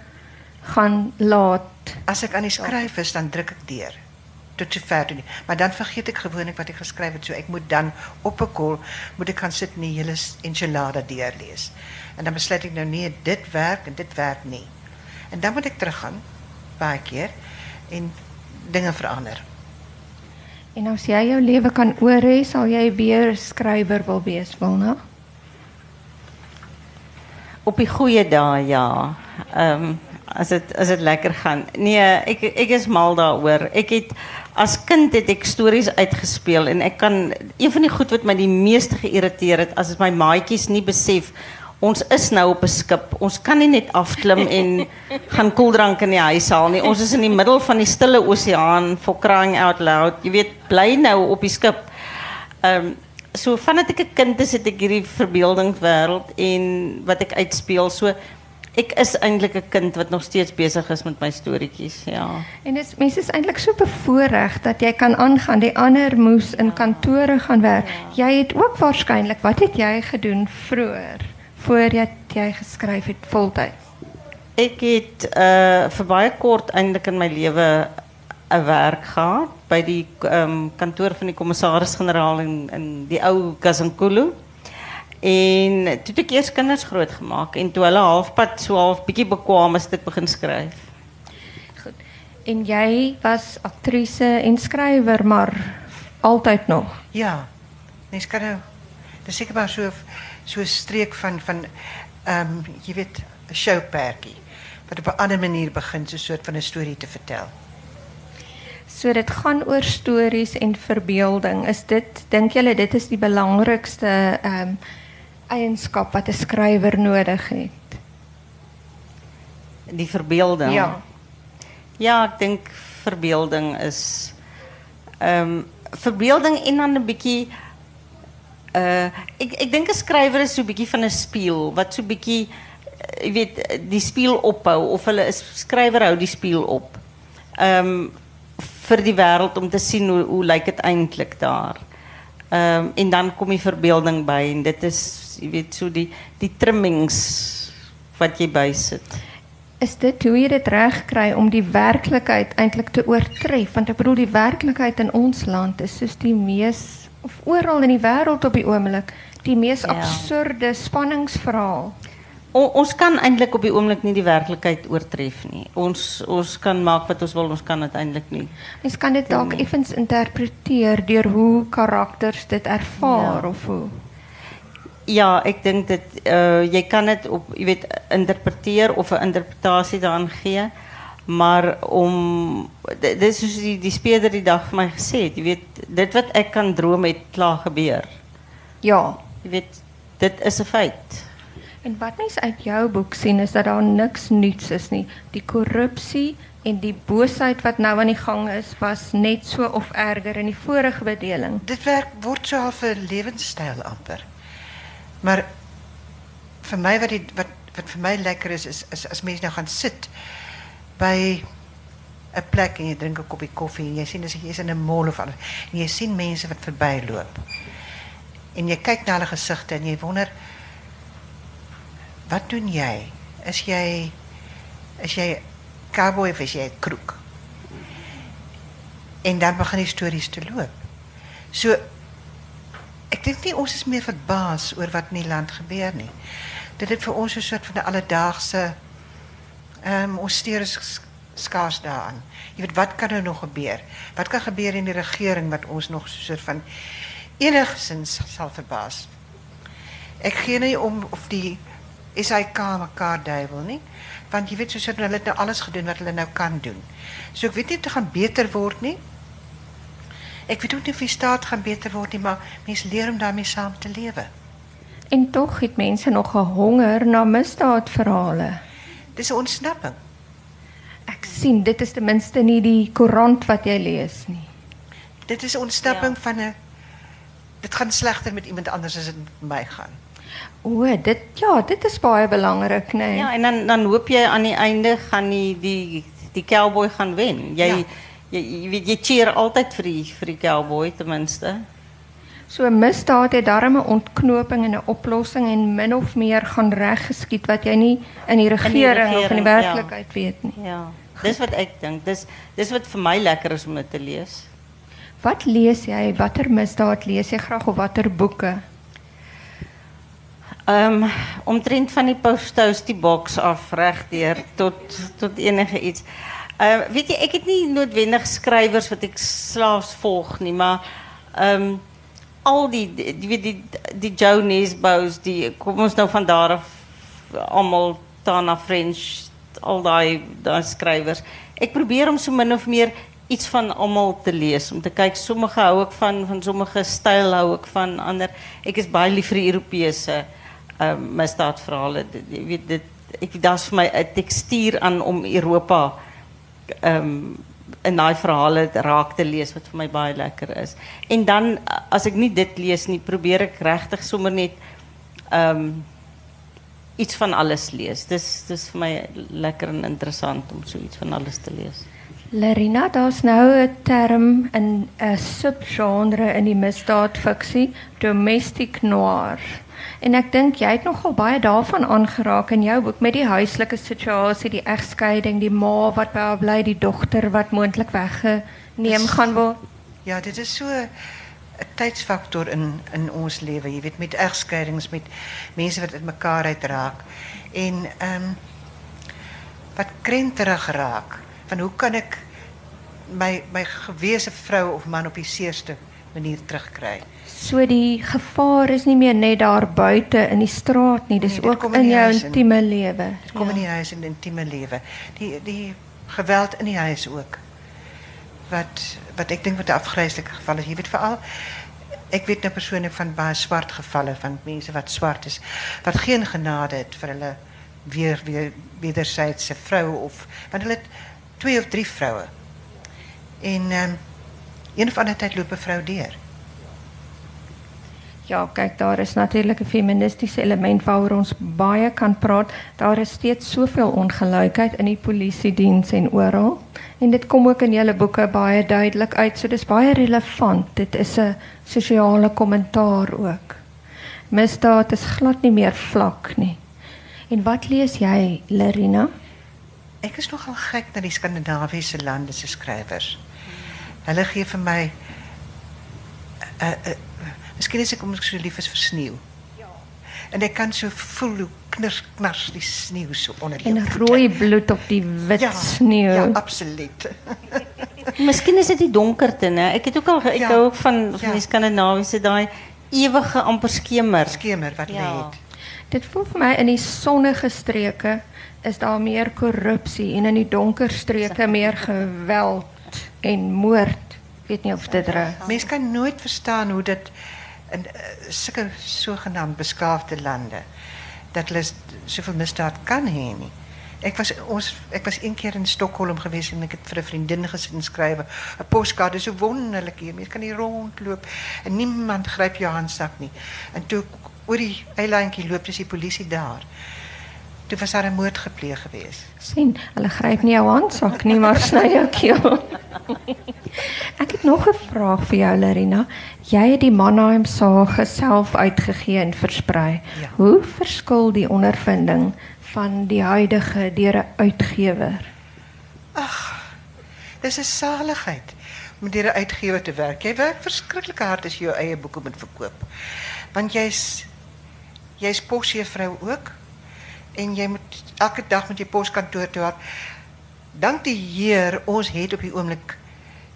gaan laat. As ek aan die skryf is, dan druk ek deur tot sover toe nie. Maar dan vergeet ek gewoonlik wat ek geskryf het, so ek moet dan op 'n kol moet ek gaan sit en die hele enchilada deurlees. En dan besluit ek nou nee, dit werk en dit werk nie. En dan moet ek teruggaan baie keer en dinge verander. En as jy jou lewe kan oor hê, sal jy weer skrywer wil wees, Wilna? Op die goeie dae ja. Ehm um, as dit as dit lekker gaan. Nee, ek ek is mal daaroor. Ek het as kind het ek stories uitgespeel en ek kan een van die goed wat my die meeste geïrriteer het as my maatjies nie besef ons is nou op 'n skip. Ons kan nie net afklim en gaan koeldrank in die huis haal nie. Ons is in die middel van die stille oseaan for crying out loud. Jy weet, bly nou op die skip. Ehm um, so vandat ek 'n kind is, het ek hierdie verbeeldingswêreld en wat ek uitspeel. So ek is eintlik 'n kind wat nog steeds besig is met my storieetjies, ja. En mense is eintlik so bevoorreg dat jy kan aangaan. Die ander moes in kantore gaan werk. Jy het ook waarskynlik, wat het jy gedoen vroeër voordat jy geskryf het voltyds? Ek het uh vir baie kort eintlik in my lewe 'n werk gehad by die ehm kantoor van die kommissaris-generaal in in die ou Kasankulu. En toe het ek eers kinders grootgemaak en toe hulle halfpad so half bietjie bekwam is dit begin skryf. Goed. En jy was aktrise en skrywer, maar altyd nog. Ja. Mens kan nou dis seker maar so so 'n streek van van ehm jy weet 'n showperdjie wat op 'n ander manier begin so 'n soort van 'n storie te vertel. So dit gaan oor stories en verbeelding. Is dit dink julle dit is die belangrikste ehm um, eienskap wat 'n skrywer nodig het? Die verbeelding. Ja. Ja, ek dink verbeelding is ehm verbeelding en dan 'n bietjie uh ek ek dink 'n skrywer is so 'n bietjie van 'n spieël wat so 'n bietjie jy weet die spieël ophou of hulle is skrywer hou die spieël op. Ehm vir die wêreld om te sien hoe hoe lyk dit eintlik daar. Ehm en dan kom die verbeelding by en dit is jy weet so die die trimmings wat jy bysit. Is dit hoe jy dit reg kry om die werklikheid eintlik te oortref? Want ek bedoel die werklikheid in ons land is soos die mees of oral in die wêreld op die oomblik die mees Ja. absurde spanningsverhaal. O, ons kan eintlik op die oomblik nie die werklikheid oortref nie. Ons ons kan maak wat ons wil, ons kan dit eintlik nie. Mens kan dit dalk nee. effens interpreteer deur hoe karakters dit ervaar Ja. of hoe. ja, ik denk dat uh, je kan het op, je weet, interpreteren of een interpretatie daaraan geven. Maar om, dit is dus die, die speler die dag van mij gezegd. Je weet, dit wat ik kan dromen, het klaar gebeur. Ja. Je weet, dit is een feit. En wat mens uit jouw boek sien is dat daar niks nuuts is nie. Die korrupsie en die boosheid wat nou aan die gang is, was net so of erger in die vorige bedeling. Dit werk word so half 'n lewenstyl amper. Maar vir my wat die wat wat vir my lekker is is, is as mense nou gaan sit by 'n plek en jy drink 'n koppie koffie en jy sien as jy's in 'n mall of alles en jy sien mense wat verbyloop. En jy kyk na hulle gesigte en jy wonder wat doen jy? Is jy is jy cowboy of is jy kroek? En dan begin die stories te loop. So ek dink nie ons is meer verbaas oor wat in die land gebeur nie. Dit het vir ons 'n soort van 'n alledaagse ehm um, ons daaraan. Weet wat kan er nog gebeur? Wat kan gebeur in die regering wat ons nog so 'n soort van enigsins sal verbaas? Ek gee nie om of die is hy kan mekaar duiwel nie want jy weet soos hulle het nou alles gedoen wat hulle nou kan doen. So ek weet nie of dit gaan beter word nie. Ek weet ook nie of die staat gaan beter word nie, maar mense leer om daarmee saam te lewe. En tog het mense nog 'n honger na misdaadverhale. Dis 'n ontsnapping. Ek sien dit is ten minste nie die koerant wat jy lees nie. Dit is 'n ontsnapping ja. van 'n dit gaan slegter met iemand anders as dit met my gaan. O, dit ja, dit is baie belangrik, nee. Ja, en dan dan hoop jy aan die einde gaan die die die cowboy gaan wen. Jy ja. jy jy weet jy cheer altyd vir die vir die cowboy ten minste. So misdaad het darm 'n ontknoping en 'n oplossing en min of meer gaan reg geskied wat jy nie in die regering, in die regering of in die werklikheid ja. weet nie. Ja. Dis wat ek dink. Dis dis wat vir my lekker is om dit te lees. Wat lees jy? Watter misdaad lees jy graag of watter boeke? Um, omtrent van die posthouse die box af regdeur tot tot enige iets. Uh weet jy ek het nie noodwendig skrywers wat ek slaafs volg nie, maar um al die die die die Nesbous, die kom ons nou van daar af almal Tana French, al daai daai skrywers. Ek probeer om so min of meer iets van almal te lees om te kyk sommige hou ek van van sommige styl hou ek van ander. Ek is baie lief die Europese um, misdaadverhalen. Dit, ik, dat is voor mij een textuur aan om Europa um, in die verhalen raak te lezen, wat voor mij baie lekker is. En dan, als ik niet dit lees, nie, probeer ik rechtig sommer niet um, iets van alles lees. Het is voor mij lekker en interessant om zoiets van alles te lezen. Larina, daar's nou 'n term in 'n subgenre in die misdaadfiksie, domestic noir. En ek dink jy het nogal baie daarvan aangeraak in jou boek met die huislike situasie, die egskeiding, die ma wat by haar bly, die dogter wat moontlik weggeneem gaan word. Ja, dit is so 'n tydsfaktor in in ons lewe. Jy weet met egskeidings met mense wat uit mekaar uitraak. En ehm um, wat krenterig raak van hoe kan ek my my gewese vrou of man op die seerste manier terugkry? So die gevaar is nie meer net daar buite in die straat nie, dis nee, ook in, in jou intieme lewe. Dit kom ja. in die huis intieme lewe. Die die geweld in die huis ook. Wat wat ek dink wat 'n afgryslike geval is. Jy weet veral ek weet nou persoonlik van baie swart gevalle van mense wat swart is wat geen genade het vir hulle weer weer vroue of want hulle het twee of drie vroue. En ehm um, een of ander tyd loop 'n vrou deur. Ja, kijk, daar is natuurlijk een feministisch element waarover ons baie kan praat. Daar is steeds soveel ongelijkheid in die politiediens en oral. En dit kom ook in julle boeke baie duidelik uit. So dis baie relevant. Dit is 'n sosiale kommentaar ook. Misdaad is glad nie meer vlak nie. En wat lees jy, Lerina? Ek is nogal gek na die Skandinawiese lande se skrywers. Hulle gee vir my uh, uh, Misschien is ik omdat ik zo lief is voor sneeuw. En ik kan zo voelen hoe knars, knars die sneeuw zo onder die En rooi bloed op die wit ja, sneeuw. Ja, absoluut. Misschien is het die donkerte, hè? Ik heb ook al, ik ja. hou ook van, van ja. die Scandinavische daai ewige amper skemer. Skemer wat Ja. lê het. Dit voel vir my in die sonnige streke is daar meer korrupsie en in die donker streke meer geweld en moord. Ek weet nie of dit reg. Mens kan nooit verstaan hoe dit in uh, sulke sogenaamd beskaafde lande dat hulle soveel misdaad kan hê nie. Ek was ons ek was een keer in Stockholm gewees en ek het vir 'n vriendin gesin skrywe 'n poskaart is so wonderlik hier. Mens kan hier rondloop en niemand gryp jou handsak nie. En toe ek oor die eilandjie loop, is die polisie daar. Toe was daar 'n moord gepleeg gewees. sien, hulle gryp nie jou handsak nie, maar sny jou keel. Ek het nog 'n vraag vir jou Larina. Jy het die Mannheim sage self uitgegee en versprei. Ja. Hoe verskil die ondervinding van die huidige deur 'n uitgewer? Dis 'n saligheid om deur 'n uitgewer te werk. Jy werk verskriklik hard as jy jou eie boeke moet verkoop. Want jy's jy's posjuffrou ook en jy moet elke dag met jou poskantoor toe gaan. Dank die Heer, ons het op die oomblik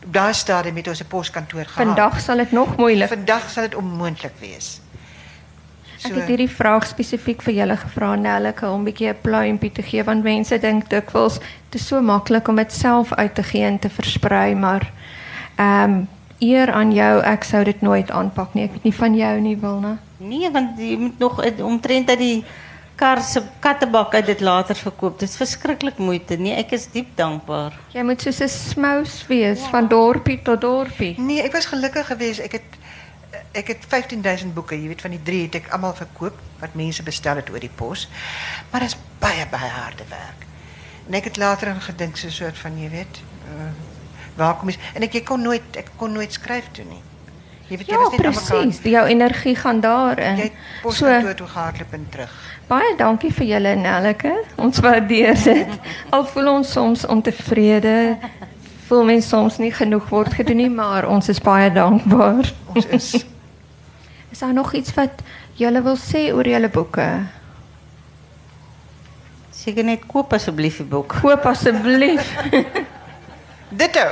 op daai stadium met ons 'n poskantoor gehad. Vandag sal dit nog moeilik. vandag sal dit onmoontlik wees. Ek het hierdie vraag spesifiek vir julle gevra Nelleke om 'n bietjie 'n pluimpie te gee want mense dink dikwels dit is so maklik om dit self uit te gee en te versprei maar ehm um, eer aan jou ek sou dit nooit aanpak nie ek weet nie van jou nie Wilna Nee, want jy moet nog uit- omtrent uit die kar se kattebak uit dit later verkoop. Dit is verskriklik moeite. Nee, ek is diep dankbaar. jy moet soos 'n smous wees van dorpie tot dorpie Nee, ek was gelukkig geweest. Ek het ek het 15000 boeke, jy weet van die 3 het ek almal verkoop wat mense bestel het oor die pos. Maar dit is baie baie harde werk. En ek het later aan gedink so 'n soort van jy weet, uh, waar kom jy en ek, ek kon nooit ek kon nooit skryf toe nie. Jy weet jy ja was net aan mekaar. presies jou energie gaan daarin Jy het so poskantoor toe gehardloop en terug. Baie dankie vir julle Nelleke ons waardeer dit al voel ons soms ontevrede voel mens soms nie genoeg word gedoen nie maar ons is baie dankbaar Ons is Is daar nog iets wat julle wil sê oor julle boeke? Seker net koop asseblief die boek. Koop asseblief. ditto.